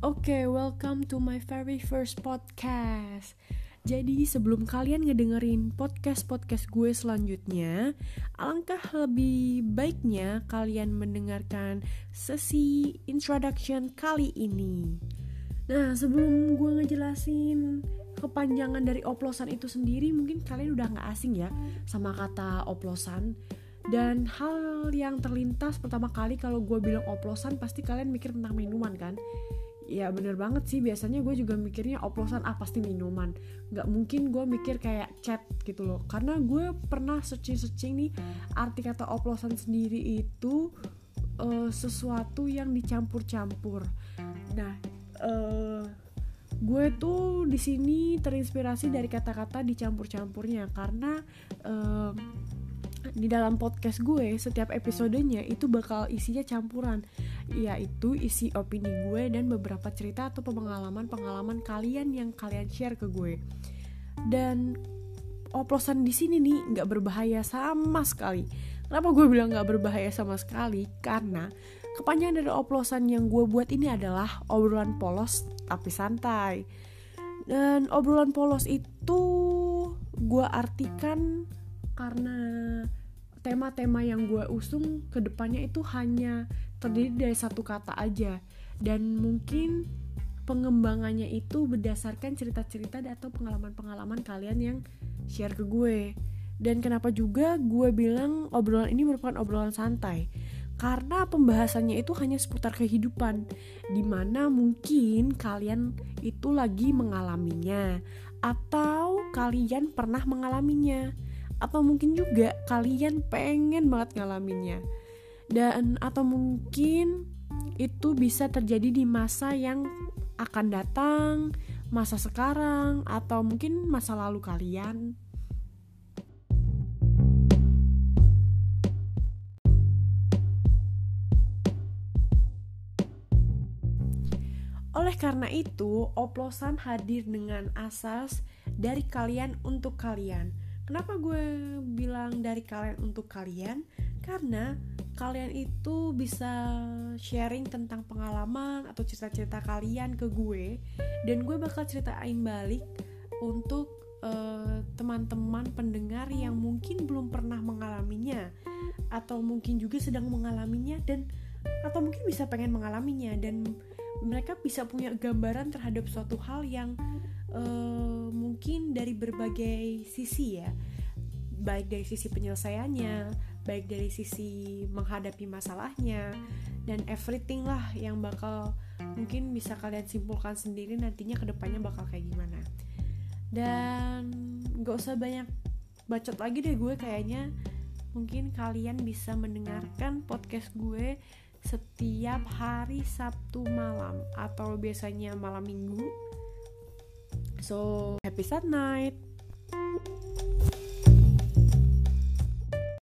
Oke, okay, welcome to my very first podcast. Jadi sebelum kalian ngedengerin podcast-podcast gue selanjutnya, alangkah lebih baiknya kalian mendengarkan sesi introduction kali ini. Nah, sebelum gue ngejelasin kepanjangan dari oplosan itu sendiri, mungkin kalian udah gak asing ya sama kata oplosan. Dan hal yang terlintas pertama kali kalau gue bilang oplosan pasti kalian mikir tentang minuman kan ya bener banget sih. Biasanya gue juga mikirnya oplosan ah pasti minuman. Nggak mungkin gue mikir kayak chat gitu loh. Karena gue pernah searching searching nih arti kata oplosan sendiri itu uh, sesuatu yang dicampur-campur. Nah uh, gue tuh di sini terinspirasi dari kata-kata dicampur-campurnya. Karena uh, di dalam podcast gue setiap episodenya itu bakal isinya campuran yaitu isi opini gue dan beberapa cerita atau pengalaman-pengalaman kalian yang kalian share ke gue. Dan oplosan di sini nih nggak berbahaya sama sekali. Kenapa gue bilang nggak berbahaya sama sekali? Karena kepanjangan dari oplosan yang gue buat ini adalah obrolan polos tapi santai. Dan obrolan polos itu gue artikan karena tema-tema yang gue usung ke depannya itu hanya terdiri dari satu kata aja. Dan mungkin pengembangannya itu berdasarkan cerita-cerita atau pengalaman-pengalaman kalian yang share ke gue. Dan kenapa juga gue bilang obrolan ini merupakan obrolan santai? Karena pembahasannya itu hanya seputar kehidupan di mana mungkin kalian itu lagi mengalaminya atau kalian pernah mengalaminya atau mungkin juga kalian pengen banget ngalaminnya? Dan atau mungkin itu bisa terjadi di masa yang akan datang masa sekarang atau mungkin masa lalu kalian? Oleh karena itu, oplosan hadir dengan asas dari kalian untuk kalian Kenapa gue bilang dari kalian untuk kalian? Karena kalian itu bisa sharing tentang pengalaman atau cerita-cerita kalian ke gue. Dan gue bakal ceritain balik untuk uh, teman-teman pendengar yang mungkin belum pernah mengalaminya. Atau mungkin juga sedang mengalaminya dan atau mungkin bisa pengen mengalaminya. Dan mereka bisa punya gambaran terhadap suatu hal yang uh, mungkin dari berbagai sisi ya. Baik dari sisi penyelesaiannya baik dari sisi menghadapi masalahnya dan everything lah yang bakal mungkin bisa kalian simpulkan sendiri nantinya ke depannya bakal kayak gimana. Dan gak usah banyak bacot lagi deh gue kayaknya. Mungkin kalian bisa mendengarkan podcast gue setiap hari Sabtu malam atau biasanya malam minggu So, happy sad night.